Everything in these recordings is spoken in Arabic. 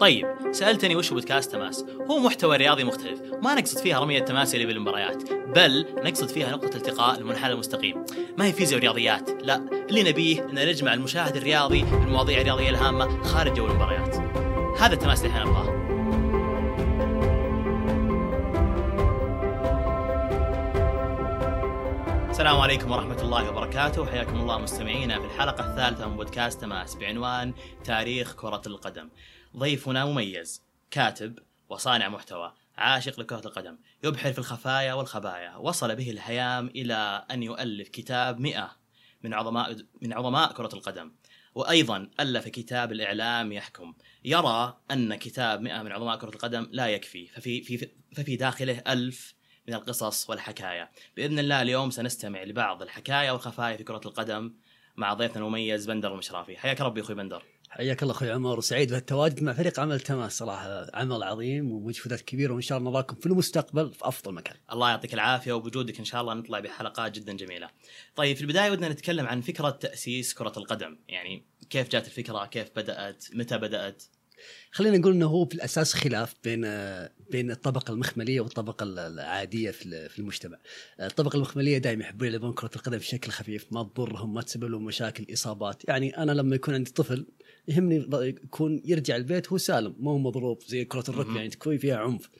طيب سألتني وش بودكاست تماس؟ هو محتوى رياضي مختلف. ما نقصد فيها رمية التماس اللي بالمباريات بل نقصد فيها نقطة التقاء المنحنى المستقيم. ما هي فيزياء ورياضيات؟ لا اللي نبيه أن نجمع المشاهد الرياضي بالمواضيع الرياضيه الهامة خارج جو المباريات. هذا التماس اللي إحنا نبغاه. السلام عليكم ورحمة الله وبركاته. حياكم الله مستمعينا في الحلقة الثالثة من بودكاست تماس بعنوان تاريخ كرة القدم. ضيفنا مميز كاتب وصانع محتوى عاشق لكرة القدم يبحر في الخفايا والخبايا وصل به الهيام إلى أن يؤلف كتاب مئة من عظماء من عظماء كرة القدم. وأيضا ألف كتاب الإعلام يحكم. يرى أن كتاب مئة من عظماء كرة القدم لا يكفي ففي في ففي داخله ألف من القصص والحكايا بإذن الله اليوم سنستمع لبعض الحكايا والخفايا في كرة القدم مع ضيفنا المميز بندر المشرافي حياك ربي أخوي بندر حياك الله أخوي عمر وسعيد بالتواجد مع فريق عمل تماس صراحة عمل عظيم ومجهودات كبيرة وإن شاء الله نراكم في المستقبل في أفضل مكان. الله يعطيك العافية وبوجودك إن شاء الله نطلع بحلقات جدا جميلة. طيب في البداية ودنا نتكلم عن فكرة تأسيس كرة القدم، يعني كيف جات الفكرة؟ كيف بدأت؟ متى بدأت؟ خلينا نقول إنه هو في الأساس خلاف بين بين الطبقة المخملية والطبقة العادية في المجتمع. الطبقة المخملية دائما يحبون يلعبون كرة القدم بشكل خفيف ما تضرهم ما تسبب لهم مشاكل إصابات، يعني أنا لما يكون عندي طفل يهمني يكون يرجع البيت هو سالم مو مضروب زي كرة الركبة يعني تكون فيها عنف.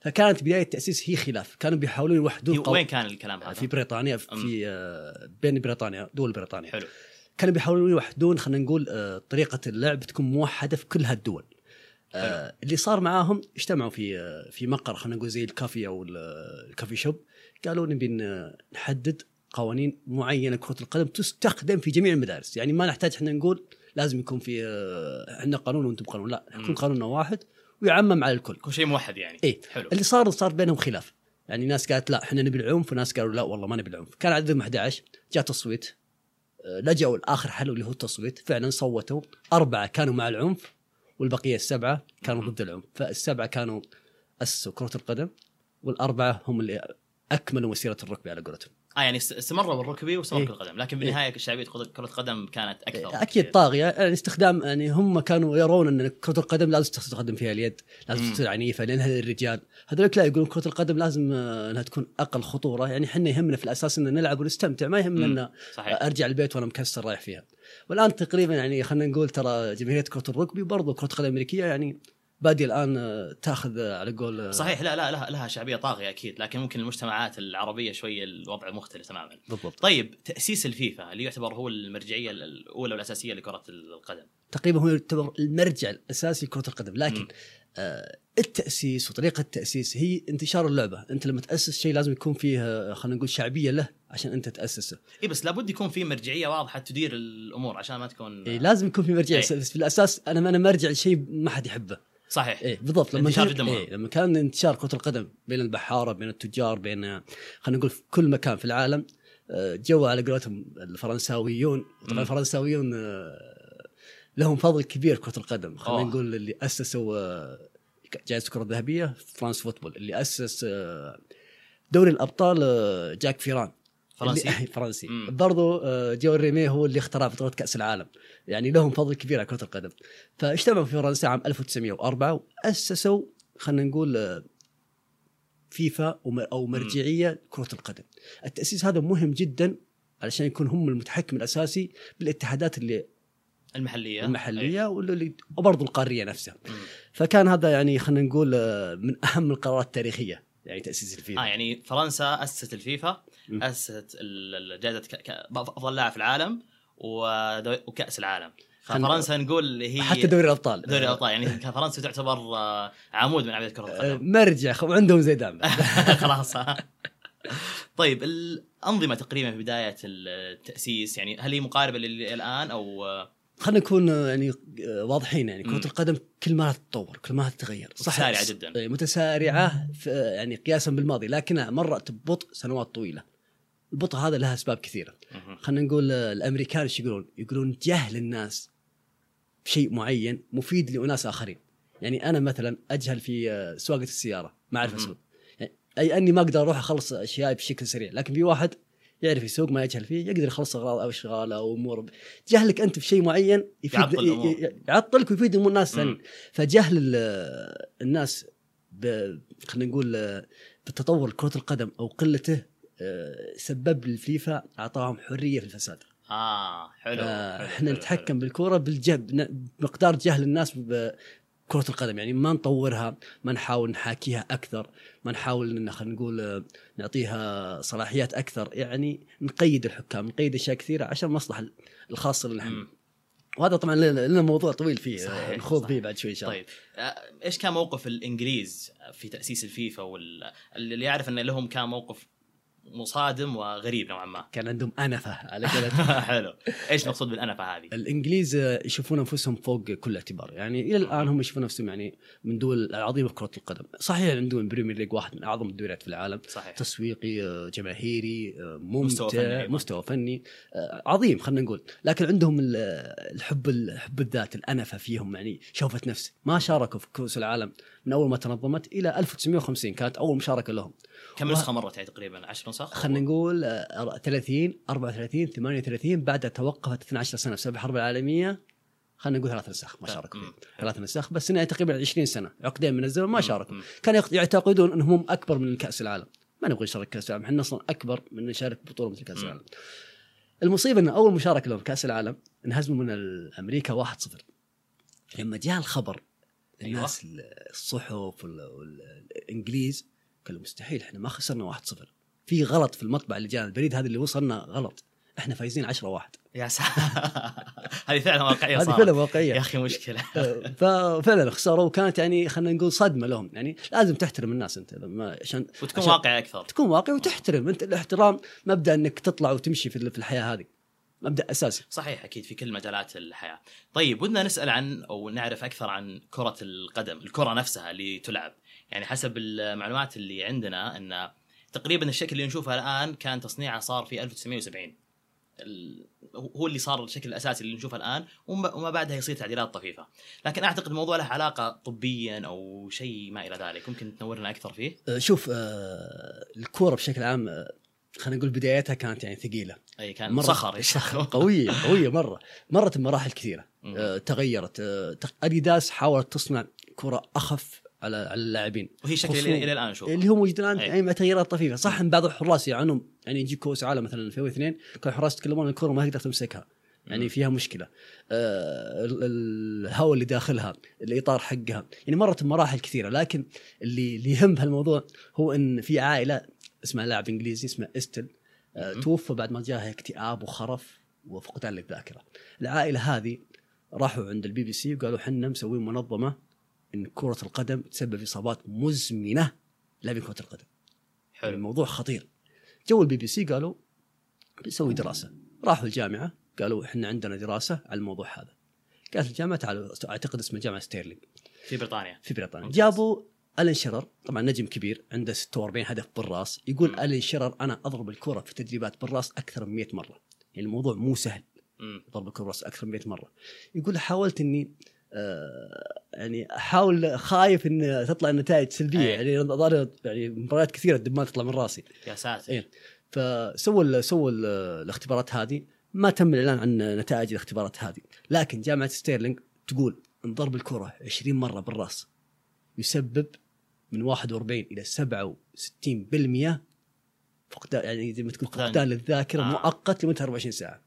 فكانت بداية التأسيس هي خلاف، كانوا بيحاولون يوحدون وين كان الكلام هذا؟ في بريطانيا في بين بريطانيا دول بريطانيا. حلو. كانوا بيحاولون يوحدون خلينا نقول طريقة اللعب تكون موحدة في كل هالدول. آه اللي صار معاهم اجتمعوا في في مقر خلينا نقول زي الكافي أو الكافي شوب. قالوا نبي نحدد قوانين معينة كرة القدم تستخدم في جميع المدارس. يعني ما نحتاج إحنا نقول لازم يكون في إحنا قانون وأنتم قانون. لا يكون قانوننا واحد ويعمم على الكل. كل شيء موحد يعني. إيه. حلو. اللي صار صار بينهم خلاف. يعني ناس قالت لا إحنا نبي العنف وناس قالوا لا والله ما نبي العنف. كان عددهم 11 جاء تصويت. لجأوا لآخر حل اللي هو التصويت. فعلا صوتوا. أربعة كانوا مع العنف والبقية السبعة كانوا ضد العنف. فالسبعة كانوا أسسوا كرة القدم والأربعة هم اللي أكملوا مسيرة الركبي على قولتهم. آه يعني استمروا بالركبي واستمروا إيه؟ القدم لكن بالنهايه إيه؟ شعبيه كره القدم كانت أكثر. إيه؟ أكيد طاغيه يعني استخدام يعني هم كانوا يرون أن كرة القدم لازم تستخدم فيها اليد لازم تصير عنيفة لانها للرجال هذول لا يقولون كرة القدم لازم أنها تكون أقل خطورة. يعني إحنا يهمنا في الأساس أن نلعب ونستمتع ما يهمنا أن أرجع البيت وأنا مكسر رايح فيها. والآن تقريبا يعني خلينا نقول ترى جماهيرية كرة الركبي برضو كرة القدم الامريكيه يعني بادي الآن تاخذ على قول صحيح لا لا لها, لها شعبية طاغية أكيد لكن ممكن المجتمعات العربية شوية الوضع مختلف تماما. بالضبط. طيب تأسيس الفيفا اللي يعتبر هو المرجعية الأولى والأساسية لكرة القدم. تقريبا هو يعتبر المرجع الأساسي لكرة القدم لكن آه التأسيس وطريقة التأسيس هي انتشار اللعبة. أنت لما تأسس شيء لازم يكون فيه خلينا نقول شعبية له عشان أنت تأسسه. اي بس لابد يكون في مرجعية واضحة تدير الأمور عشان ما تكون إيه لازم يكون في مرجعيه إيه؟ في الأساس أنا أنا مرجع لشيء ما حد يحبه. صحيح. إيه بالضبط. لما كان إيه لما كان انتشار كرة القدم بين البحاره بين التجار بين خلينا نقول في كل مكان في العالم جو على قولتهم الفرنساويون. طبعا الفرنساويون لهم فضل كبير كرة القدم. خلينا نقول اللي أسسوا جائزة الكره الذهبيه France Football. اللي أسس دوري الأبطال جاك فيران. فرنسي. فرنسي. برضو جول ريمي هو اللي اخترع بطولة كأس العالم. يعني لهم فضل كبير على كرة القدم. فاجتمعوا في فرنسا عام 1904 وأسسوا خلينا نقول فيفا أو مرجعية كره القدم. التأسيس هذا مهم جدا علشان يكون هم المتحكم الأساسي بالاتحادات اللي المحلية. المحلية واللي وبرضه القارية نفسها. مم. فكان هذا يعني خلينا نقول من أهم القرارات التاريخية يعني تأسيس الفيفا. آه يعني فرنسا أسست الفيفا أسست جائزة أفضل لاعب في العالم. وكأس العالم. ففرنسا نقول هي حتى دوري الأبطال. دوري الأبطال. يعني فرنسا تعتبر عمود من عملية كرة القدم. مرجع وعندهم زيدان خلاص. طيب الأنظمة تقريبا في بداية التأسيس يعني هل هي مقاربة للآن أو؟ خلينا نكون يعني واضحين يعني. كرة القدم كل ما تتطور كل ما تتغير. صح. متسارعة جدا. متسارعة يعني قياسا بالماضي لكنها مرت ببطء سنوات طويلة. البطء هذا لها أسباب كثيرة. خلينا نقول الأمريكان إيش يقولون؟ يقولون جهل الناس بشيء معين مفيد لأناس آخرين. يعني أنا مثلا أجهل في سواقة السيارة ما أعرف أسوق. يعني أي أني ما أقدر أروح أخلص اشيائي بشكل سريع لكن في واحد يعرف يسوق ما يجهل فيه يقدر يخلص أغراض أو اشغاله أو أمور. جهلك أنت في شيء معين يفيد يعطل يعطلك ويفيد الناس مم. الثانيين فجهل ال- الناس خلينا نقول آه، بتطور كرة القدم أو قلته آه، سبب للفيفا أعطاهم حرية في الفساد آه حلو آه، إحنا نتحكم بالكرة بالجهل بمقدار جهل الناس بكرة القدم يعني ما نطورها ما نحاول نحاكيها أكثر ما نحاول خلينا نقول آه، نعطيها صلاحيات أكثر يعني نقيد الحكام نقيد أشياء كثيرة عشان المصلحه الخاصه لنا حلو. إحنا. وهذا طبعا لنا موضوع طويل فيه آه، صحيح، نخوض صحيح. فيه بعد شوي إن شاء الله طيب آه، إيش كان موقف الإنجليز في تأسيس الفيفا وال... اللي يعرف إن لهم كان موقف مصادم وغريب نوعا ما. كان عندهم أنفة. على حلو. إيش المقصود بالأنفة هذه؟ الإنجليز يشوفون أنفسهم فوق كل اعتبار. يعني إلى الآن هم يشوفون نفسهم يعني من الدول العظيمة في كرة القدم. صحيح عندهم Premier League واحد من أعظم الدوريات في العالم. صحيح. تسويقي آه، جماهيري آه، مستوى فني ممتع. مستوى فني آه، عظيم خلينا نقول. لكن عندهم ال- الحب الحب الذات الأنفة فيهم يعني شوفه نفس ما شاركوا في كؤوس العالم من أول ما تنظمت إلى 1950 كانت أول مشاركة لهم. كم نسخة مرت يعني تقريبا 10 نسخ؟ خلينا نقول آه، 30 34 38 بعدها توقفت 12 سنة بسبب الحرب العالمية خلينا نقول ثلاث نسخ ما شاركوا مم. فيه ثلاث نسخ بس يعني تقريبا 20 سنة عقدين من الزمن ما شاركوا. كانوا يعت- يعتقدون إنهم هم أكبر من كأس العالم ما نبغى نشارك كأس العالم إحنا أصلا أكبر من نشارك بطولة مثل كأس. العالم المصيبة إن أول مشاركة لهم كأس العالم انهزموا من أمريكا 1-0 لما جاء الخبر أيوة. الناس الصحف وال- والإنجليز قالوا مستحيل إحنا ما خسرنا 1-0 في غلط في المطبع اللي جانا البريد هذا اللي وصلنا غلط. إحنا فايزين 10 1 يا ساتر هذه فعلا واقعية هذه. فعلا يا واقعيه أخي مشكلة. ففعلا خسروا وكانت يعني خلينا نقول صدمة لهم. يعني لازم تحترم الناس أنت لما عشان وتكون واقعي أكثر. تكون واقعي وتحترم. أنت الاحترام مبدأ إنك تطلع وتمشي في الحياة هذه. مبدأ أساسي. صحيح أكيد في كل مجالات الحياة. طيب ودنا نسأل عن أو نعرف أكثر عن كرة القدم، الكرة نفسها اللي تلعب. يعني حسب المعلومات اللي عندنا إن تقريبا الشكل اللي نشوفه الآن كان تصنيعه صار في 1970. ال- هو اللي صار الشكل الأساسي اللي نشوفه الآن وما بعدها يصير تعديلات طفيفة. لكن أعتقد الموضوع له علاقة طبيا أو شيء ما إلى ذلك، ممكن تنورنا أكثر فيه؟ آه، شوف آه، الكورة بشكل عام آه، خلينا نقول بدايتها كانت يعني ثقيلة. أي كان مرة- صخر قوية قوية مرة. مرت بمراحل كثيرة. تغيرت. أديداس حاولت تصنع كره أخف على على اللاعبين وهي شكل إلى الآن نشوفه. اللي هو موجود الآن أي. يعني مع تغييرات طفيفة صح إن بعض الحراس يعانون يعني يجي كؤوس عالم مثلا 2002 كان الحراس يتكلمون الكرة ما تقدر تمسكها يعني. فيها مشكلة آه ال- ال- الهواء اللي داخلها الإطار حقها يعني مرت بمراحل كثيرة لكن اللي اللي يهم بهالموضوع هو إن في عائلة اسمها لاعب إنجليزي اسمه استل آه. توفى بعد ما جاها اكتئاب وخرف وفقدان للذاكرة العائلة هذه راحوا عند البي بي سي وقالوا حنا مسوين منظمة إن كرة القدم تسبب إصابات مزمنة لاعبين كرة القدم. حلو. الموضوع خطير. جو البي بي سي قالوا بنسوي دراسة. راحوا الجامعة قالوا إحنا عندنا دراسة على الموضوع هذا. قالت الجامعة تعالوا أعتقد اسمها جامعة ستيرلينج. في بريطانيا. في بريطانيا. ممتاز. جابوا ألن شيرر طبعا نجم كبير عنده 46 هدف بالراس. يقول مم. ألن شيرر أنا أضرب الكرة في تدريبات بالراس أكثر من 100 مرة. يعني الموضوع مو سهل. مم. ضرب الكرة بالراس أكثر من 100 مرة. يقول حاولت إني يعني أحاول خايف إن تطلع النتائج سلبية أي. يعني ضارب يعني مباريات كثيرة الدمات تطلع من راسي يا ساتر إيه. فسووا سووا ال- الاختبارات هذه ما تم الإعلان عن نتائج الاختبارات هذه لكن جامعة ستيرلينج تقول ان ضرب الكرة 20 مرة بالراس يسبب من 41 إلى 67% فقدان يعني زي ما تقول. فقدان للذاكرة آه. مؤقت لمده 24 ساعة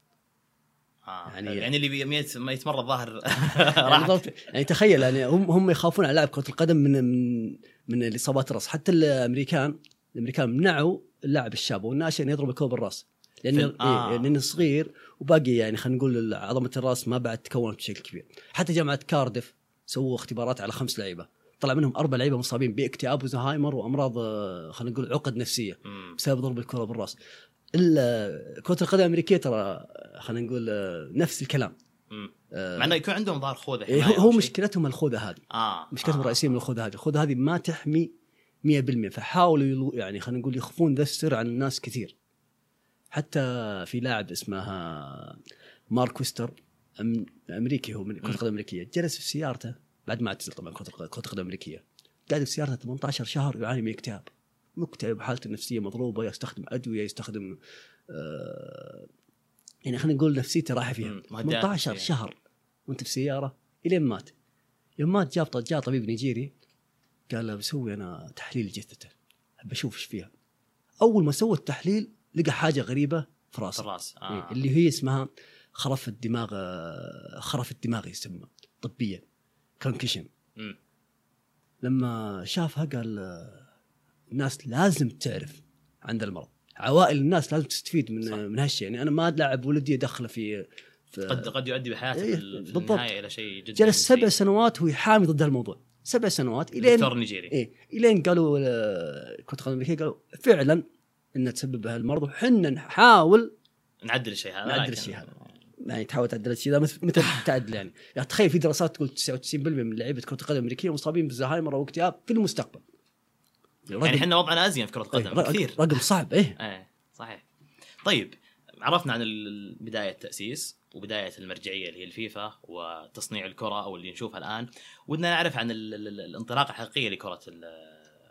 آه. يعني- يعني اللي ما يتمرن الظاهر يعني, راح بالضبط. يعني تخيل يعني هم هم يخافون على لاعب كرة القدم من من من الإصابات الرأس حتى الامريكان الأمريكان منعوا اللاعب الشاب والناشئ انه يضرب الكوره بالراس لأنه في- آه. إيه لأنه صغير وباقي يعني خلينا نقول عظمة الرأس ما بعد تكونت بشكل كبير حتى جامعة كاردف سووا اختبارات على خمس لعيبة طلع منهم أربع لعيبة مصابين بإكتئاب وزهايمر وأمراض آه، خلينا نقول عقد نفسية. بسبب ضرب الكرة بالرأس ال- كرة القدم الأمريكية ترى خلينا نقول آه، نفس الكلام. آه، مع إنه يكون عندهم ظاهر خوذة إيه، هو. مشكلتهم الخوذة هذه. آه مشكلتهم آه. الرئيسية من الخوذة هذه. الخوذة هذه ما تحمي 100% فحاولوا يلو- يعني خلينا نقول يخفون ذا السر عن الناس كثير. حتى في لاعب اسمه مارك ويستر أم- أمريكي هو من كرة القدم الأمريكية. جلس في سيارته بعد ما اعتزل طبعا كرة القدم الأمريكية. قاعد في سيارته 18 شهر يعاني من اكتئاب. مكتئب حالته النفسية مضروبة يستخدم أدوية يستخدم آه يعني خلينا نقول نفسيتي رايحه فيها مم، مهدئات 18 نفسية. شهر وانت في سيارة إلين مات يوم مات جاب جاء طبيب نيجيري قال له بسوي أنا تحليل جثته بشوف إيش فيها أول ما سوى التحليل لقى حاجة غريبة في في راسه الراس إيه، آه. اللي هي اسمها خرف الدماغ خرف الدماغ يسمى طبيا concussion. لما شافها قال الناس لازم تعرف عند المرض عوائل الناس لازم تستفيد من صح. من هالشيء يعني أنا ما لاعب ولدي ادخله في, في قد قد يؤدي بحياته إيه، بالضبط. النهاية إلى شيء جدا جلس سبع. سنوات وهو يحامي ضد هالموضوع سبع سنوات الين دكتور نيجيري إيه إلين قالوا آه، القدم الامريكيه قالوا فعلا انها تسبب هالمرض وحنا نحاول نعدل الشيء هذا نعدل الشيء هذا. يعني تحاول تعدل الشيء ذا مثل تعدل يعني. يعني تخيل في دراسات تقول 99% من لعيبة كرة القدم الأمريكية مصابين بالزهايمر أو اكتئاب في المستقبل يعني إحنا وضعنا أزين في كرة إيه، القدم رقم- كثير. رقم صعب إيه. إيه صحيح. طيب عرفنا عن بداية التاسيس وبداية المرجعية اللي هي الفيفا وتصنيع الكرة أو اللي نشوفها الآن. ودنا نعرف عن ال- ال- الانطلاقة الحقيقية لكرة ال-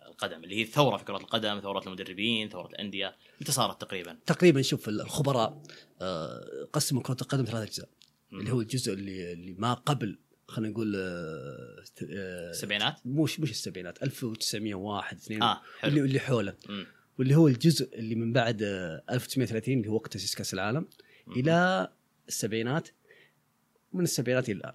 القدم اللي هي الثورة في كرة القدم ثورة المدربين ثورة الأندية. متى صارت تقريبا؟ تقريبا شوف الخبراء آه، قسموا كرة القدم ثلاث أجزاء. اللي هو الجزء اللي اللي ما قبل خلينا نقول آه، آه، السبعينات؟ مش مش السبعينات 1901 2 آه حلو. اللي اللي حوله. مم. واللي هو الجزء اللي من بعد آه، 1930 اللي هو وقت تاسيس كأس العالم مم. إلى السبعينات من السبعينات إلى الآن.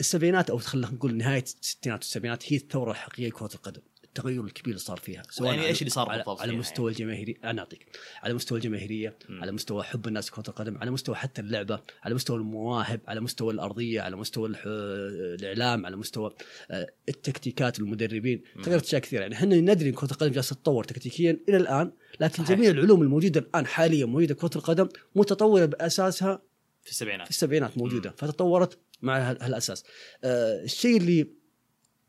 السبعينات أو خلينا نقول نهاية الستينات والسبعينات هي الثورة الحقيقية لكرة القدم. التغير الكبير اللي صار فيها يعني على- إيش اللي صار على, على فيها مستوى الجماهيري أنا أعطيك على مستوى الجماهيرية مم. على مستوى حب الناس لكره القدم على مستوى حتى اللعبة على مستوى المواهب على مستوى الأرضية على مستوى الإعلام على مستوى آه، التكتيكات والمدربين. تغيرت أشياء كثيرة يعني إحنا ندري إن كرة القدم جالسة تتطور تكتيكيا إلى الآن لكن صحيح. جميع العلوم الموجودة الآن حاليا موجودة كرة القدم متطورة بأساسها في السبعينات في السبعينات موجودة فتطورت مع هال- هالأساس آه الشيء اللي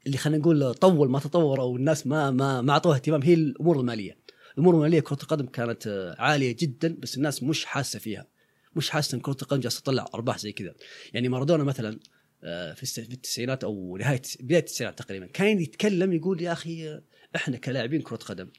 اللي خلينا نقول طول ما تطور أو الناس ما ما ما اعطوها اهتمام هي الأمور المالية. الأمور المالية كرة القدم كانت عالية جدا بس الناس مش حاسة فيها. مش حاسة إن كرة القدم جالسة تطلع أرباح زي كذا. يعني مارادونا مثلا آه، في التسعينات أو نهاية بداية التسعينات تقريبا كان يتكلم يقول يا أخي إحنا كلاعبين كرة قدم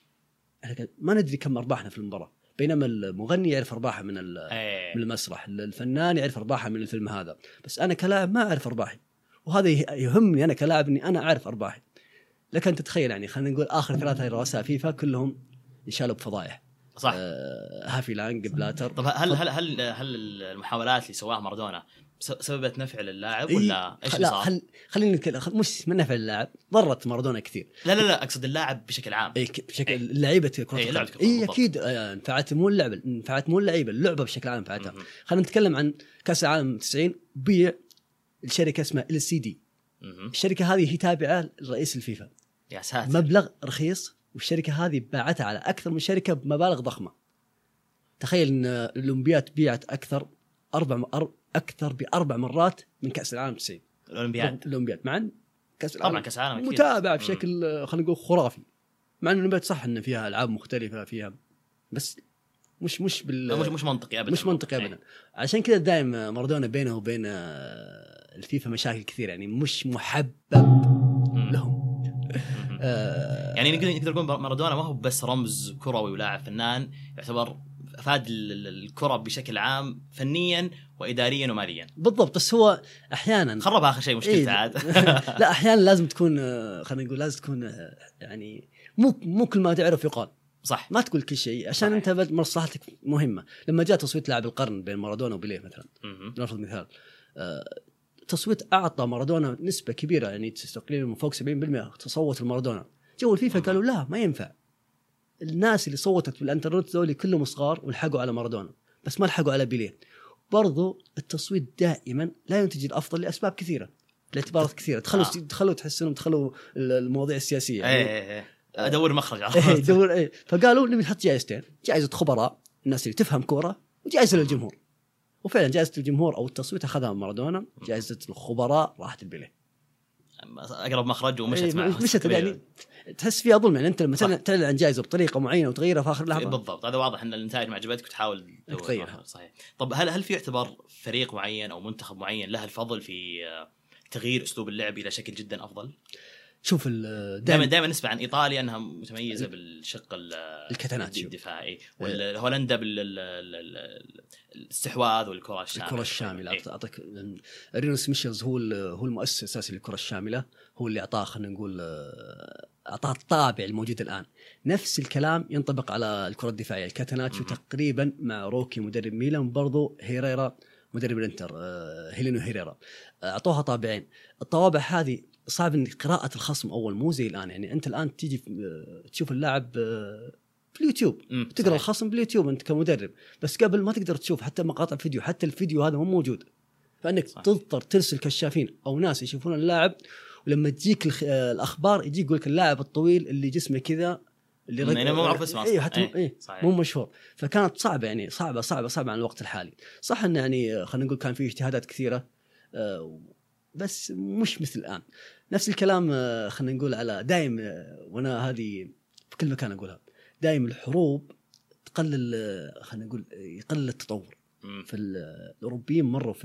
إحنا ما ندري كم أرباحنا في المباراة. بينما المغني يعرف أرباحه من إيه. من المسرح الفنان يعرف أرباحه من الفيلم هذا. بس أنا كلاعب ما أعرف أرباحي. وهذا يه- يهمني أنا كلاعب إني أنا أعرف أرباحي. لك أن تتخيل يعني خلينا نقول آخر ثلاثة رؤساء فيفا كلهم انشالوا بفضائح. صح. آه هافيلانج بلاتر. طب هل هل هل هل المحاولات اللي سواها مارادونا سببت نفع للاعب ولا إيش اللي لا صار؟ خل خلينا نتكلم. مش من نفع اللاعب ضرت مارادونا كثير. لا لا لا أقصد اللاعب بشكل عام. إي بشكل إيه. لعيبة كرة لعبة إي بالضبط. أكيد آه، نفعت مو اللعبة نفعت مو اللعيبة اللعبة بشكل عام نفعتها مهم. خلينا نتكلم عن كأس العالم 90 بيع الشركة اسمها ال سي دي. الشركة هذه هي تابعة لرئيس الفيفا. يا ساتر. مبلغ رخيص والشركة هذه باعتها على أكثر من شركة بمبالغ ضخمة. تخيل إن الأولمبياد بيعت أكثر أربع أر- أكثر بأربع مرات من كأس العالم 90 الأولمبياد. الأولمبياد. مع كأس العالم طبعا كأس العالم. متابعة. بشكل خلينا نقول خرافي. مع إن الأولمبياد صح إن فيها ألعاب مختلفة فيها بس مش مش بال مش مش منطقي ابدا. مش منطقي ابدا. عشان كذا دائما مارادونا بينه وبين آه، الفيفا مشاكل كثير يعني مش محبب. لهم. آه، يعني نقدر نقدر نقول مارادونا ما هو بس رمز كروي ولاعب فنان يعتبر افاد ال- ال- الكرة بشكل عام فنيا واداريا وماليا بالضبط بس هو أحيانا خرب آخر شيء مشكلته إيه. عاد لا أحيانا لازم تكون آه، خلينا نقول لازم تكون آه، يعني مو مو كل ما تعرف يقال صح ما تقول كل شيء عشان صحيح. أنت مصلحتك مهمة لما جاء تصويت لاعب القرن بين مارادونا وبيليه مثلا. نفرض مثال آه، تصويت أعطى مارادونا نسبة كبيرة يعني تقريبا من فوق 70% تصوت لمارادونا جو الفيفا قالوا لا ما ينفع. الناس اللي صوتت بالانترنت ذولي كلهم صغار ولحقوا على مارادونا بس ما لحقوا على بيليه. برضو التصويت دائما لا ينتج الأفضل لأسباب كثيرة لاعتبارات كثيرة. دخلوا آه. دخلوا تحس انهم دخلوا المواضيع السياسية إيه يعني. إيه إيه. أدور مخرج إيه عرفت؟ دور إيه. فقالوا نبي نحط جائزتين. جائزة خبراء الناس اللي تفهم كورة وجائزة للجمهور. وفعلا جائزة الجمهور أو التصويت أخذها مارادونا جائزة الخبراء راحت البيليه أقرب مخرج ومشت إيه، معه. مشت يعني تحس فيها ظلم يعني أنت لما تعلن- تعلن عن جائزة بطريقة معينة وتغيرها في آخر لحظة. بالضبط هذا واضح إن النتائج ما عجبتك وتحاول تغيرها. صحيح. طب هل هل في يعتبر فريق معين أو منتخب معين له الفضل في تغيير أسلوب اللعب إلى شكل جدا أفضل؟ شوف دائما دائما نسمع عن إيطاليا أنها متميزة بالشق ال- الكاتاناتشيو. الدفاعي والهولندا بالاستحواذ والكرة الشاملة. الكرة الشاملة. إيه. اعطيك رينوس ميشلز هو هو المؤسس الأساسي للكرة الشاملة. هو اللي أعطاه خلينا نقول آه، أعطاه الطابع الموجود الآن. نفس الكلام ينطبق على الكرة الدفاعية. الكاتاناتشو مهم. تقريبا مع روكو مدرب ميلان برضو هيريرا مدرب الإنتر آه، هيلينو هيريرا. آه، أعطوها طابعين. الطوابع هذه صعب ان قراءة الخصم أول مو زي الآن يعني أنت الآن تيجي تشوف اللاعب آه، في اليوتيوب تقرا صحيح. الخصم باليوتيوب أنت كمدرب بس قبل ما تقدر تشوف حتى مقاطع فيديو حتى الفيديو هذا مو موجود فإنك صح. تضطر ترسل كشافين أو ناس يشوفون اللاعب ولما تجيك. آه، الأخبار يجيك يقول لك اللاعب الطويل اللي جسمه كذا اللي مم، يعني مو معروف اسمه. أيوه حتى إيه، إيه صحيح. مو مشهور فكانت صعبة يعني صعبة صعبة صعبة عن الوقت الحالي صح إنه يعني آه، خلينا نقول كان في اجتهادات كثيرة بس مش مثل الآن. نفس الكلام آه، خلينا نقول على دايم آه، وأنا هذه في كل مكان أقولها. دايم الحروب تقلل آه، خلينا نقول يقلل التطور. في ال- الأوروبيين مروا في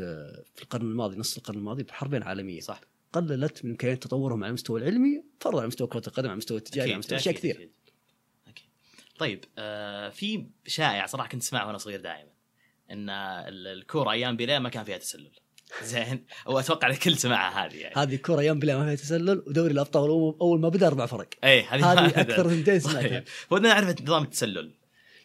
في القرن الماضي نص القرن الماضي بحربين عالمية. صح. قللت من امكانيه تطورهم على المستوى العلمي فرضا على مستوى كرة القدم على مستوى التجاري على مستوى أشياء كثير أكيد. أكيد. طيب آه في شائع صراحة كنت أسمعه وأنا صغير دائما إن ال- الكورة أيام بيليه ما كان فيها تسلل. زين. واتوقع الكل سمعها هذه يعني. هذه كرة بلا ما فيها تسلل ودوري الأبطال اول ما بدأ أربع فرق. اي هذه هذه أكثر ثنتين سمعتها. طيب ودنا نعرف نظام التسلل.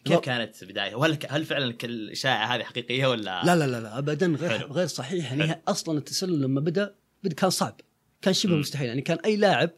كيف كانت بدايته؟ وهل هل فعلا كل الاشاعه هذه حقيقية ولا؟ لا لا لا, لا ابدا غير حلو. غير صحيح. يعني أصلا التسلل لما بدا بدأ كان صعب. كان شبه. مستحيل. يعني كان أي لاعب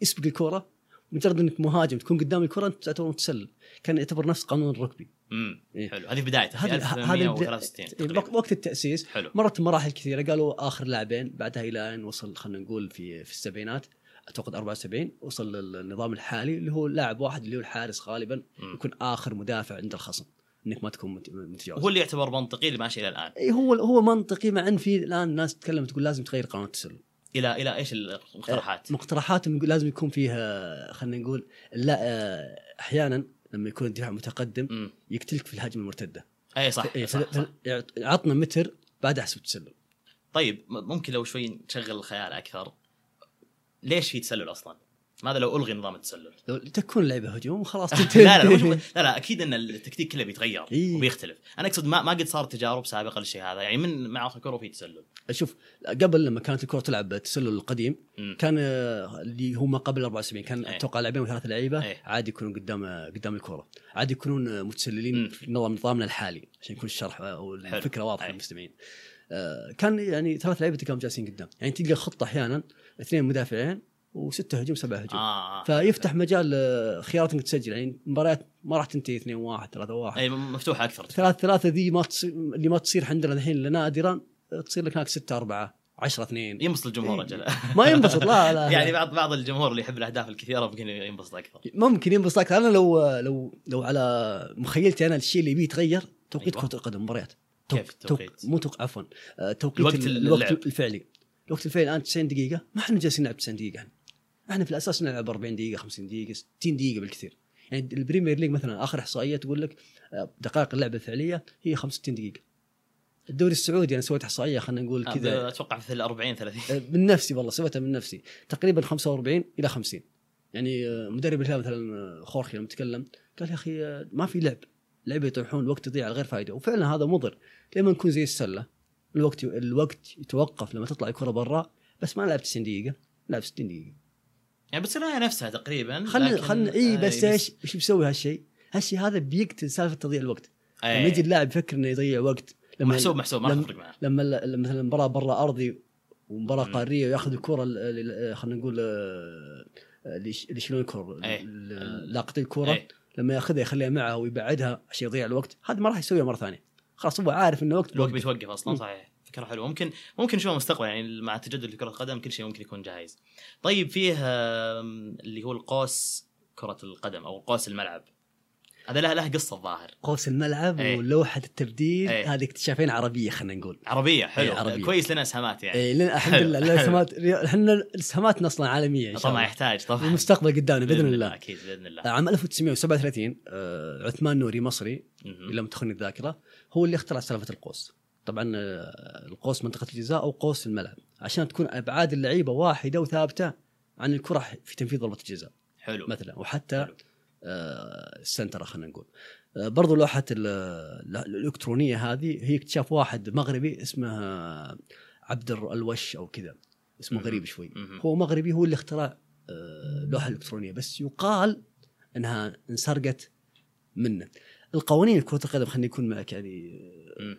يسبق الكرة مجرد إنك مهاجم تكون قدام الكره أنت تعتبر متسلل. كان يعتبر نفس قانون الرugby امم إيه. حلو. هذه بدايته في هذا هذا البدا- 1863 إيه، تقريباً. وقت التأسيس حلو. مرت مراحل كثيرة. قالوا آخر لاعبين بعدها إلى أن وصل خلينا نقول في في السبعينات اعتقد 74 وصل للنظام الحالي اللي هو لاعب واحد اللي هو الحارس غالبا. يكون آخر مدافع عند الخصم. إنك ما تكون مت- متجاوز. هو اللي يعتبر منطقي اللي ماشي إلى الآن. اي هو هو منطقي مع إن في الآن ناس تتكلم تقول لازم تغير قانون التسلل. إلى إلى إيش المقترحات؟ مقترحاتهم يقول لازم يكون فيها خلينا نقول لا آه، أحيانا لما يكون الدفاع متقدم امم يقتلك في الهجمة المرتدة أي صح, إيه، صح, ف- صح. ف- عطنا متر بعد احسب التسلل طيب م- ممكن لو شوي نشغل الخيال أكثر ليش في تسلل أصلا؟ ماذا لو ألغي نظام التسلل؟ لو تكون لعبة هجوم وخلاص لا لا لا لا أكيد إن التكتيك كله بيتغير إيه. وبيختلف، أنا أقصد ما ما قد صارت تجارب سابقة للشيء هذا، يعني من مع الكره في تسلل. شوف قبل لما كانت الكره تلعب بالتسلل القديم مم. كان آه، اللي هم قبل 74 كان إيه. أتوقع لاعبين وثلاث لعيبة إيه. عادي يكونوا قدام آه، قدام الكره عادي يكونون آه، متسللين مم. في نظام نظامنا الحالي عشان يكون الشرح آه، أو حلو. الفكرة واضحة إيه. للمستمعين كان يعني ثلاث لعيبة تلقاهم جالسين قدام يعني تلقى خطة أحيانا اثنين مدافعين وستة هجوم سبعة هجوم. آه فيفتح مجال آه، خيارات انك تسجل يعني مباريات ما راح تنتهي 2 1 3 1 أي مفتوحة أكثر. ثلاث ثلاثة ذي ما تصير اللي ما تصير عندنا الحين إلا نادرا تصير لك هناك 6 4 10 2 ينبسط الجمهور إيه. أجل ما ينبسط لا لا يعني بعض بعض الجمهور اللي يحب الأهداف الكثيرة ممكن ينبسط أكثر. ممكن ينبسط أكثر. أنا لو لو لو على مخيلتي أنا الشيء اللي يبي يتغير توقيت أيوة. كرة القدم مباريات. كيف التوقيت؟ مو توق عفوا آه، توقيت الوقت. الوقت الفعلي. الوقت الفعلي الآن 90 دقيقة. ما إحنا جالسين نلعب 90 دقيقة إحنا. إحنا في الأساس نلعب 40 دقيقة 50 دقيقة 60 دقيقة بالكثير. يعني ال Premier League مثلا آخر إحصائية تقول لك آه، دقائق اللعبة الفعلية هي 65 دقيقة. الدوري السعودي أنا سويت إحصائية خلينا نقول كذا. أتوقع في 40 30 آه، من نفسي والله سويتها من نفسي. تقريبا 45 إلى 50 يعني آه، مدرب الهلال مثلا آه، خورخي لما تكلم قال يا أخي آه، ما في لعب. لعبة يطيحون الوقت يضيع على غير فائده وفعلا هذا مضر. لما نكون زي السلة الوقت الوقت يتوقف لما تطلع الكرة برا بس ما نلعب 90 دقيقة. نلعب 60 دقيقة. يعني بتصير هي نفسها تقريبا خلنا لكن- خلنا إي آه، بس إيش إيش بيسوي هالشيء؟ هالشيء هذا بيقتل سالفة تضييع الوقت أي. لما يجي اللاعب يفكر إنه يضيع وقت لما محسوب محسوب ما تفرق معه لما مثلا مباراة برا أرضي ومباراة. قارية وياخذ الكرة ال- ال- خلينا نقول آه، اللي اللي يشيلون الكرة لاقطي الكرة أي. لما ياخذها يخليها معه ويبعدها عشان يضيع الوقت هذا ما راح يسويها مرة ثانية خلاص هو عارف انه وقت الوقت. بيتوقف أصلا. صحيح فكرة حلوة. ممكن ممكن نشوفها مستقبلا يعني مع تجدد كره القدم كل شيء ممكن يكون جاهز. طيب فيه اللي هو القوس كرة القدم أو قوس الملعب. هذا له له قصة الظاهر. قوس الملعب أي. ولوحة التبديل أي. هذه اكتشافين عربية خلينا نقول. عربية حلو. إيه، عربية. كويس لنا إسهامات يعني. اي لنا الحمد. لله لنا اسهامات إحنا إسهاماتنا أصلا عالمية إن شاء طبعا الله. يحتاج طبعا. المستقبل قدامنا بإذن الله. أكيد بإذن الله. عام 1937 آه، عثمان نوري مصري. إن لم تخني الذاكرة هو اللي اخترع سالفة القوس. طبعا آه، القوس منطقة الجزاء أو قوس الملعب عشان تكون أبعاد اللعيبة واحدة وثابتة عن الكرة في تنفيذ ضربة الجزاء حلو مثلا وحتى حلو. آه، السنتره خلينا نقول آه، برضو لوحة ال- ال- الإلكترونية هذه هي اكتشاف واحد مغربي اسمه عبد الوش أو كذا اسمه مهم. غريب شوي مهم. هو مغربي هو اللي اخترع آه، اللوحه الالكترونيه بس يقال إنها انسرقت منه القوانين كرة القدم خليني اكون معك يعني مم.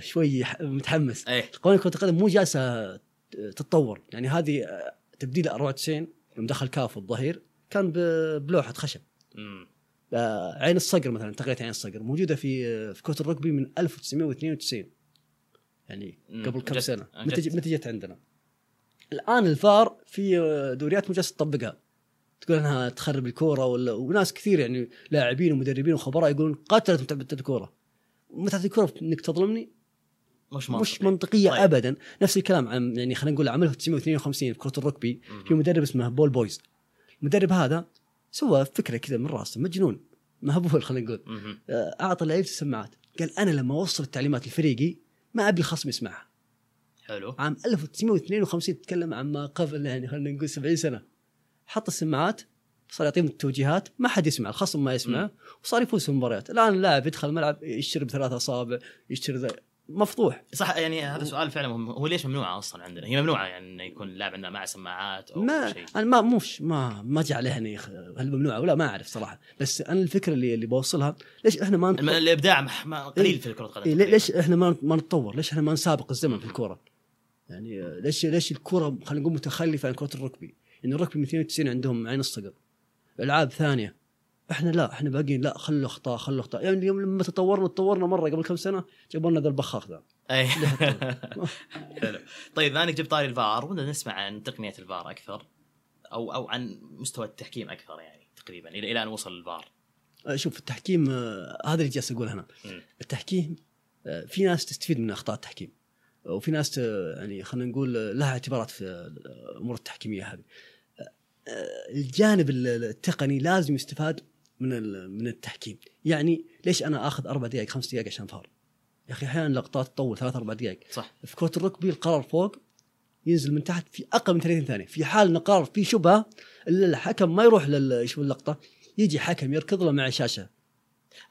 شوي متحمس. إيه. قوانين كرة القدم مو جالسة تتطور. يعني هذه آه، تبديل 94 يوم دخل كاف الظهير كان بلوحة خشب. مم. آه، عين الصقر مثلا تقنيه عين الصقر. موجودة في آه، في كرة الرugby من 1992 يعني. قبل كم سنة. متى متى جت عندنا. الآن الفار في دوريات مو جالسة تطبقها. تقول إنها تخرب الكورة ولا وناس كثير يعني لاعبين ومدربين وخبراء يقولون قتلت متعه الكورة. متعه الكوره إنك تظلمني؟ مش مش منطقي منطقية طيب. طيب. ابدا. نفس الكلام عن يعني خلينا نقول عام 1952 في كرة الركبي. في مدرب اسمه بول بويز. المدرب هذا سوى فكرة كذا من راسه مجنون. مهبول خلينا نقول. آه، أعطى لعيبة السماعات. قال أنا لما اوصل التعليمات لفريقي ما أبي الخصم يسمعها. حلو. عام 1952 تتكلم عن ما قبل يعني خلينا نقول 70 سنة. حط السماعات صار يعطيهم التوجيهات ما حد يسمع الخصم ما يسمع وصار يفوز في المباريات الآن اللاعب يدخل الملعب يشتري بثلاث أصابع يشتري ذا- مفضوح. صح يعني هذا سؤال فعلا مهم. هو ليش ممنوعة أصلا عندنا؟ هي ممنوعة يعني إنه يكون اللاعب عنده معه سماعات أو ما شيء. أنا ما موش ما ما جاء عليها إني خ- هل ممنوعة ولا ما أعرف صراحة. بس أنا الفكرة اللي اللي بوصلها ليش إحنا ما نتطور الإبداع ما- قليل إيه. في كره القدم إيه. ليش إحنا ما ما نتطور؟ ليش إحنا ما نسابق الزمن في الكوره يعني ليش ليش الكوره خلينا نقول متخلفة عن كرة الركبي؟ يعني الركبي من 92 عندهم عين الصقر. ألعاب ثانية. إحنا لا إحنا باقيين لا خلوا اخطاء خلوا اخطاء يعني اليوم لما تطورنا تطورنا مرة قبل كم سنة جابوا لنا ذا البخاخ ذا. أي. حلو طيب ذانك جبت طاري الفار ودنا نسمع عن تقنية الفار أكثر أو أو عن مستوى التحكيم أكثر يعني تقريبا إلى إلى أن وصل الفار. آه، شوف التحكيم آه، هذا اللي جالس أقوله هنا. التحكيم آه، في ناس تستفيد من أخطاء التحكيم وفي ناس يعني خلينا نقول لها اعتبارات في الأمور التحكيمية هذه. الجانب ال- التقني لازم يستفاد من من التحكيم. يعني ليش أنا آخذ أربع دقائق خمس دقائق عشان فار؟ يا أخي أحيانا لقطات تطول ثلاث أربع دقائق. صح. في كرة الركبي القرار فوق ينزل من تحت في أقل من 30 ثانية. في حال إن قرار فيه شبهة الحكم ما يروح يشوف اللقطة؟ يجي حكم يركض له مع شاشة.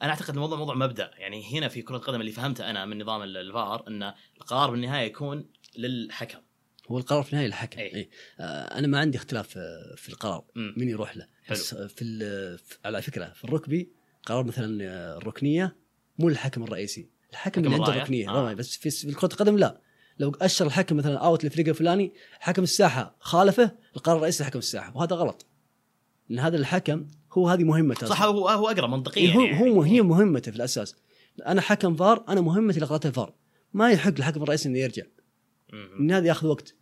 أنا أعتقد الموضوع موضوع مبدأ. يعني هنا في كرة القدم اللي فهمته أنا من نظام ال- الفار إن القرار بالنهاية يكون للحكم. هو القرار في النهاية الحكم أي. أي. آه أنا ما عندي اختلاف آه، في القرار. مين يروح له حلو. بس آه، في, على فكرة في الركبي قرار مثلا الركنية مو الحكم الرئيسي الحكم حكم اللي عنده؟ الركنية آه. بس في كرة القدم لا لو أشر الحكم مثلا اوت للفريق الفلاني حكم الساحة خالفه القرار الرئيسي لحكم الساحة وهذا غلط لأن هذا الحكم هو هذه مهمته صح. هو هو اقرب منطقيا إيه هو يعني. هو هي مهمته في الأساس أنا حكم فار أنا مهمتي لقطات الفار ما يحق الحكم الرئيسي إنه يرجع مم. إن هذا ياخذ وقت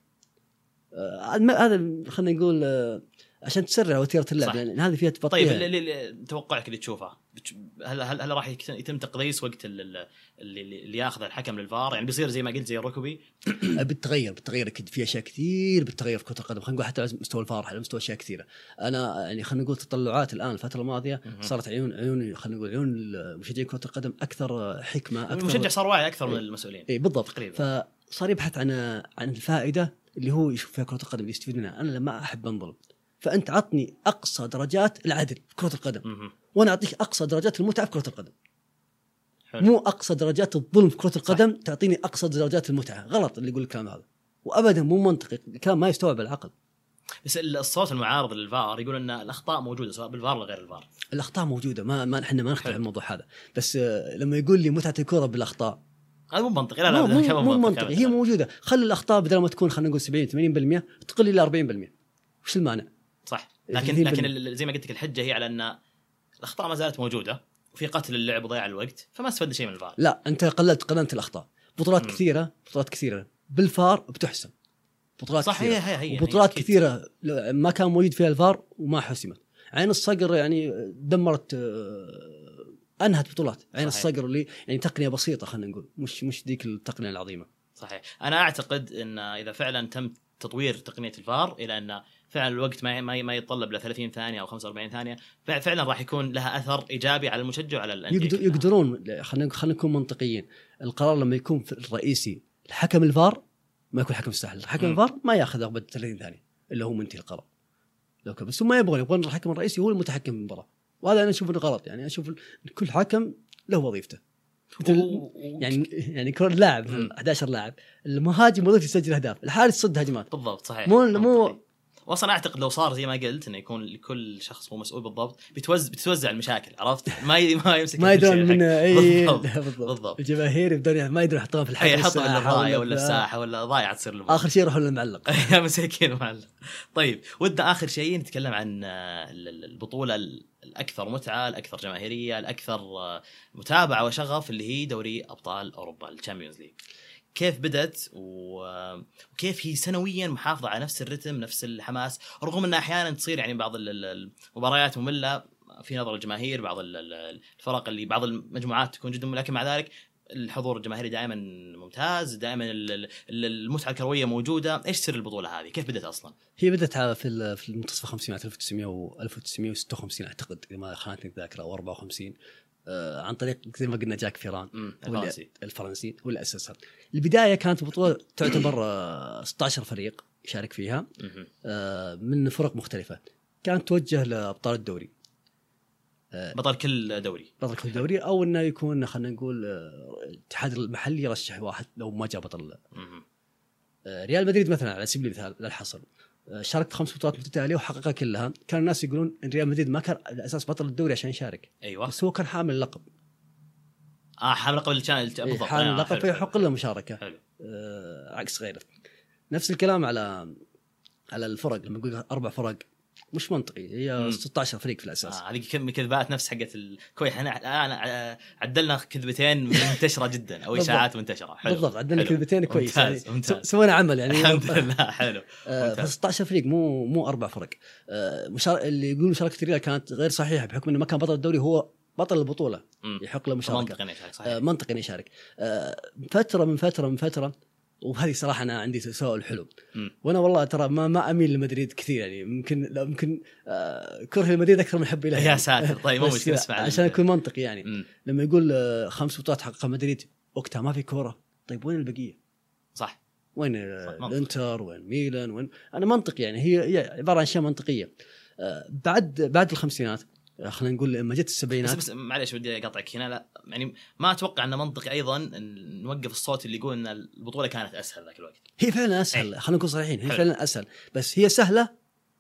هذا ما- هذا خلينا نقول آه، عشان تسرع وتيرة اللعب. لأن هذه فيها تبطيء طيب اللي- اللي- توقعك اللي تشوفه هل هل هل راح يتم تقليص وقت ال- ال- اللي, اللي ياخذ الحكم للفار يعني بيصير زي ما قلت زي الركبي بتتغير بتتغير أكيد في أشياء كثير بتتغير في كرة القدم خلينا نقول حتى على مستوى الفار على مستوى أشياء كثيره أنا يعني خلينا نقول تطلعات الآن الفترة الماضية. صارت عيون عيون خلينا نقول عيون مشجعين كرة القدم أكثر حكمة أكثر المشجع صار واعي أكثر من إيه. المسؤولين اي بالضبط تقريبا. فصار يبحث عن عن الفائدة اللي هو يشوف فيها كرة القدم يستفيد منها. أنا لما أحب أنظلم. فأنت عطني أقصى درجات العدل في كرة القدم. وأنا أعطيك أقصى درجات المتعة في كرة القدم. حلو. مو أقصى درجات الظلم في كرة القدم صح. تعطيني أقصى درجات المتعة. غلط اللي يقول الكلام هذا. وابدا مو منطقي. الكلام ما يستوعب العقل. بس ال- الصوت المعارض للفار يقول إن الأخطاء موجودة سواء بالفار ولا غير الفار. الأخطاء موجودة. ما ما إحنا ما نختلف. الموضوع هذا. بس آه، لما يقول لي متعة الكرة بالأخطاء هذا مو منطقي. لا لا مو, مو, مو منطقي. هي موجودة. خلي الأخطاء بدل ما تكون خلينا نقول 70 80% تقل إلى 40% وش المانع؟ صح. لكن لكن زي ما قلت لك الحجة هي على أن الأخطاء ما زالت موجودة وفي قتل اللعب وضياع الوقت فما استفدنا شيء من الفار. لا أنت قللت قللت الأخطاء. بطولات مم. كثيرة بطولات كثيرة. بالفار بتحسم بطولات صح كثيرة. هي هي هي وبطولات أكيد. كثيرة ما كان موجود فيها الفار وما حسمت. عين الصقر يعني دمرت آه، أنهت بطولات. عين صحيح. الصقر اللي يعني تقنية بسيطة خلينا نقول مش مش ذيك التقنية العظيمة. صحيح. أنا أعتقد إن إذا فعلا تم تطوير تقنية الفار إلى أن فعلا الوقت ما ما ما يتطلب ل 30 ثانية أو 45 ثانية فع- فعلا راح يكون لها أثر إيجابي على المشجع وعلى الأندية. يقدر. يقدرون خلينا خلينا نكون منطقيين. القرار لما يكون في الرئيسي الحكم الفار ما يكون حكم الساحل حكم. الفار ما ياخذ عقبه 30 ثانية إلا هو منتهي القرار. لو كان بس هم ما يبغون يبغون الحكم الرئيسي هو المتحكم في المباراة. وهذا أنا أشوف إنه غلط يعني أشوف كل حكم له وظيفته يعني يعني كل لاعب مم. 11 لاعب المهاجم وظيفته يسجل أهداف الحارس يصد هجمات بالضبط صحيح مو- مو-. واصلا أعتقد لو صار زي ما قلت إنه يكون لكل شخص هو مسؤول بالضبط بتوزع بتتوزع المشاكل عرفت؟ ما ي... ما يمسك ما يدرون من. اي بالضبط بالضبط. بالضبط. الجماهير يبدون ما يدرون يحطون في الحلقة اي يحطوا ولا الرايه ولا الساحه ولا ضايعه تصير المباراة. آخر شيء يروحون للمعلق. يا مساكين معلق طيب ودنا آخر شيء نتكلم عن آه، ال- ال- البطولة ال- الأكثر متعة الأكثر جماهيرية الأكثر آه، متابعة وشغف اللي هي دوري أبطال أوروبا ال Champions League. كيف بدت وكيف هي سنويا محافظة على نفس الرتم نفس الحماس رغم انها أحيانا تصير يعني بعض ال- ال- المباريات مملة في نظر الجماهير بعض ال- ال- الفرق اللي بعض المجموعات تكون جدا لكن مع ذلك الحضور الجماهيري دائما ممتاز دائما ال- ال- المتعة الكروية موجودة. إيش سر البطولة هذه؟ كيف بدت أصلا؟ هي بدأت على- في في المنتصف الخمسينات 1900 و 1956 أعتقد إذا ما خانتني الذاكرة أو 54 آه عن طريق زي ما قلنا جاك فيران الفرنسي الفرنسي هو اللي اسسها. البداية كانت بطولة تعتبر آه 16 فريق يشارك فيها. آه من فرق مختلفة. كانت توجه لأبطال الدوري بطل كل دوري بطل كل دوري أو إنه يكون خلينا نقول آه، الاتحاد المحلي يرشح واحد لو ما جاء بطل. آه، ريال مدريد مثلا على سبيل المثال للحصر آه، شارك في خمس بطولات متتاليه وحققها كلها. كان الناس يقولون إن ريال مدريد ما كان على أساس بطل الدوري عشان يشارك. أيوه. بس هو كان حامل اللقب آه حامل قبل الشان إيه، بالضبط حامل آه، اللقب حلو. فيحق له مشاركة. حلو. آه، عكس غيره. نفس الكلام على على الفرق لما يقول أربع فرق. مش منطقي هي مم. 16 فريق في الأساس آه، هذه كم كذبات نفس حقت ال... كويس إحنا آه، عدلنا كذبتين منتشرة جدا أو. إشاعات منتشرة حلو بالضبط عندنا حلو. كلمتين كويس ممتاز يعني ممتاز سو- سوينا عمل يعني الحمد لله حلو آه، ممتاز. ف 16 فريق مو مو أربع فرق آه، مشار... اللي يقول مشاركة الريال كانت غير صحيحة بحكم إنه ما كان بطل الدوري هو بطل البطولة مم. يحق له مشاركة منطقي إنه يشارك، صحيح آه، منطقي إنه يشارك آه، فترة من فترة من فترة وهذه صراحة أنا عندي تساؤل حلو مم. وأنا والله ترى ما ما أميل لمدريد كثير يعني ممكن لا ممكن آه، كره لمدريد أكثر من حبي له يا. ساتر طيب مو مشكلة اسمع عشان أكون منطقي يعني مم. لما يقول آه، خمس بطولات حققها مدريد وقتها ما في كورة طيب وين البقية؟ صح وين صح،. الإنتر وين ميلان وين أنا منطقي يعني هي هي عبارة عن أشياء منطقية آه، بعد بعد الخمسينات خلينا نقول لما جت بس السبعينات بس معلش ودي أقاطعك هنا لا يعني ما أتوقع انه منطقي أيضا إن نوقف الصوت اللي يقول إن البطولة كانت أسهل ذاك الوقت هي فعلا أسهل أي. خلينا نكون صريحين هي حلو. فعلا أسهل بس هي سهلة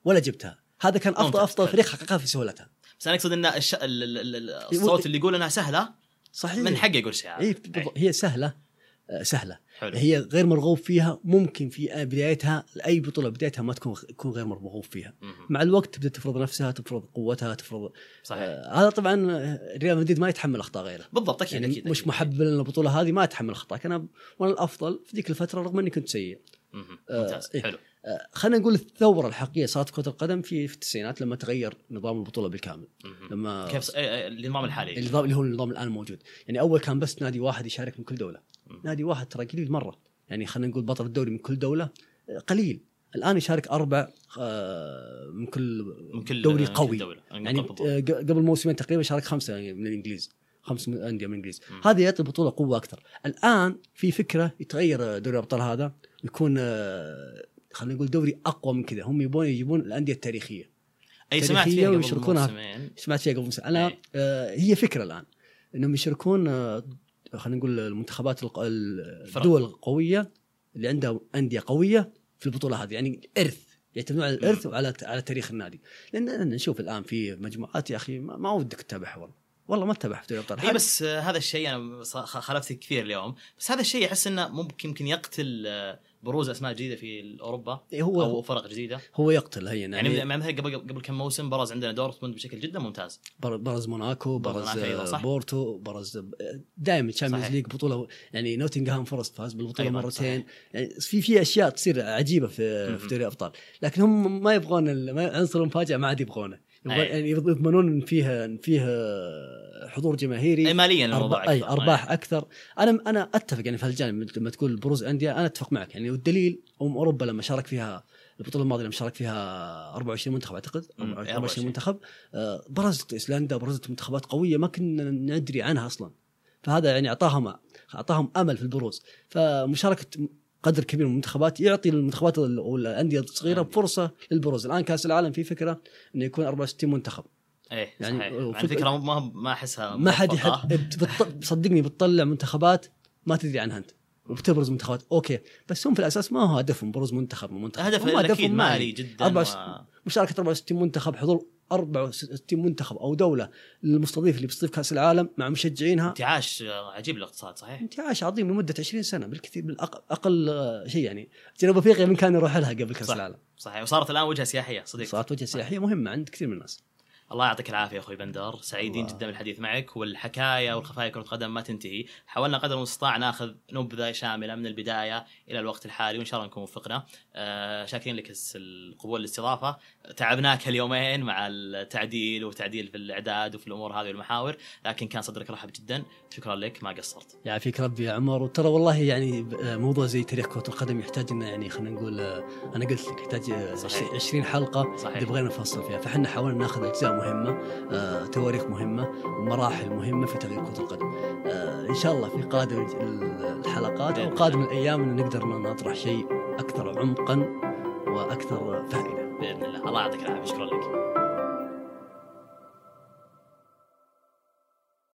ولا جبتها هذا كان أفضل. أفضل حلو. فريق حققها في سهولتها بس أنا أقصد إن الش... ال... ال... ال... الصوت اللي يقول إنها سهلة صحيح من حقه يقول شيء بالضبط. هي سهلة آه، سهلة. حلو. هي غير مرغوب فيها ممكن في بدايتها اي بطولة بدايتها ما تكون تكون غير مرغوب فيها. مهم. مع الوقت تبدأ تفرض نفسها تفرض قوتها تفرض صحيح. آه هذا طبعا آه، ريال مدريد ما يتحمل أخطاء غيره. بالضبط أكيد يعني أكيد مش. محبب لنا البطولة هذه ما اتحمل اخطائك أنا وأنا الأفضل في ذيك الفترة رغم إني كنت سيء. آه، ممتاز. إيه. حلو. آه، خلينا نقول الثورة الحقيقية صارت في كرة القدم في في التسعينات لما تغير نظام البطولة بالكامل. لما كيف س... النظام الحالي. النظام اللي هو النظام الآن موجود. يعني أول كان بس نادي واحد يشارك من كل دولة. نادي واحد ترى قليل مرة. يعني خلينا نقول بطل الدوري من كل دولة قليل. الآن يشارك أربع آه، من كل من كل دوري من كل قوي. دولة. يعني. آه، قبل موسمين تقريبا شارك خمسة من الإنجليز. خمس انديه من الإنجليز. هذا يعطي البطولة قوة أكثر. الآن في فكرة يتغير دوري الأبطال هذا. يكون آه، خلينا نقول دوري أقوى من كذا. هم يبون يجيبون الأندية التاريخية. أي سمعت فيها قبل. موسمين. سمعت فيها قبل موسم. أنا إيه. آه هي فكرة الآن. إنهم يشاركون آه خلينا نقول المنتخبات الق-. الدول القوية اللي عندها أندية قوية في البطوله هذه. يعني إرث يعتمدون على الإرث وعلى على تاريخ النادي. لأن نشوف الآن في مجموعات يا أخي ما, ما ودك تتابعها والله. والله ما تتابع في دوري الابطال اي بس آه، هذا الشيء أنا خالفتك كثير اليوم بس هذا الشيء أحس إنه ممكن يمكن يقتل آه، بروز أسماء جديدة في أوروبا هو أو فرق جديدة هو يقتل هي يعني, يعني, مثلا قبل قبل كم موسم برز عندنا دورتموند بشكل جدا ممتاز بر- برز موناكو برز برز صح. آه، بورتو برز دائما Champions. League بطولة يعني نوتنغهام فورست فاز بالبطولة أيضاً، مرتين يعني في في أشياء تصير عجيبة في. في دوري الأبطال لكن هم ما يبغون عنصر المفاجاه ما عاد يبغونه. يعني يضمنون إن فيها إن فيها حضور جماهيري. أي ماليا الموضوع أرباح, أكثر. أرباح أكثر. أنا أنا أتفق يعني في هالجانب لما تقول بروز أندية أنا أتفق معك. يعني والدليل أم أوروبا لما شارك فيها البطولة الماضية لما شارك فيها 24 منتخب أعتقد مم، 24 24. منتخب آه، برزت ايسلندا برزت منتخبات قوية ما كنا ندري عنها أصلا. فهذا يعني اعطاهم أعطاهم أمل في البروز. فمشاركة قدر كبير من المنتخبات يعطي المنتخبات ال- والانديه الصغيرة فرصة للبروز. الآن كأس العالم في فكرة إنه يكون 64 منتخب. إيه يعني يعني وفك- صحيح الفكرة ما ما أحسها ما حد بت- صدقني بتطلع منتخبات ما تدري عنها أنت. وبتبرز منتخبات. أوكي. بس هم في الأساس ما هو هدفهم بروز منتخب من منتخب. هدف هم أكيد مالي. جدا 64 و... مشاركة 64 منتخب حضور 64 منتخب أو دولة المستضيف اللي بيستضيف كأس العالم مع مشجعينها. انتعاش عجيب الاقتصاد صحيح؟ انتعاش عظيم لمدة 20 سنة بالكثير بالاقل أقل شيء يعني. جنوب أفريقيا من كان يروح لها قبل كأس صح. العالم. صحيح. وصارت الآن وجهة سياحية صديق صارت وجهة سياحية مهمة عند كثير من الناس. الله يعطيك العافية أخوي بندر. سعيدين الله. جدا بالحديث معك والحكاية والخفايا كرة القدم ما تنتهي. حاولنا قدر المستطاع ناخذ نبذة شاملة من البداية إلى الوقت الحالي وإن شاء الله نكون وفقنا. آه شاكرين لك القبول الاستضافه تعبناك اليومين مع التعديل وتعديل في الإعداد وفي الأمور هذه والمحاور لكن كان صدرك رحب جدا. شكرا لك ما قصرت. يعافيك ربي يا عمر. وترى والله يعني آه، موضوع زي تاريخ كرة القدم يحتاج إنه يعني خلينا نقول آه، أنا قلت لك يحتاج آه، صحيح. 20 حلقة. صحيح. نفصل فيها. فإحنا حاولنا ناخذ أجزاء مهمة آه، تواريخ مهمة ومراحل مهمة في تغيير كرة القدم. آه، إن شاء الله في قادم ال- الحلقات أو قادم الأيام إن نقدر نطرح شيء أكثر عمقا وأكثر فائدة. بإذن الله. الله يعطيك العافية. شكرا لك.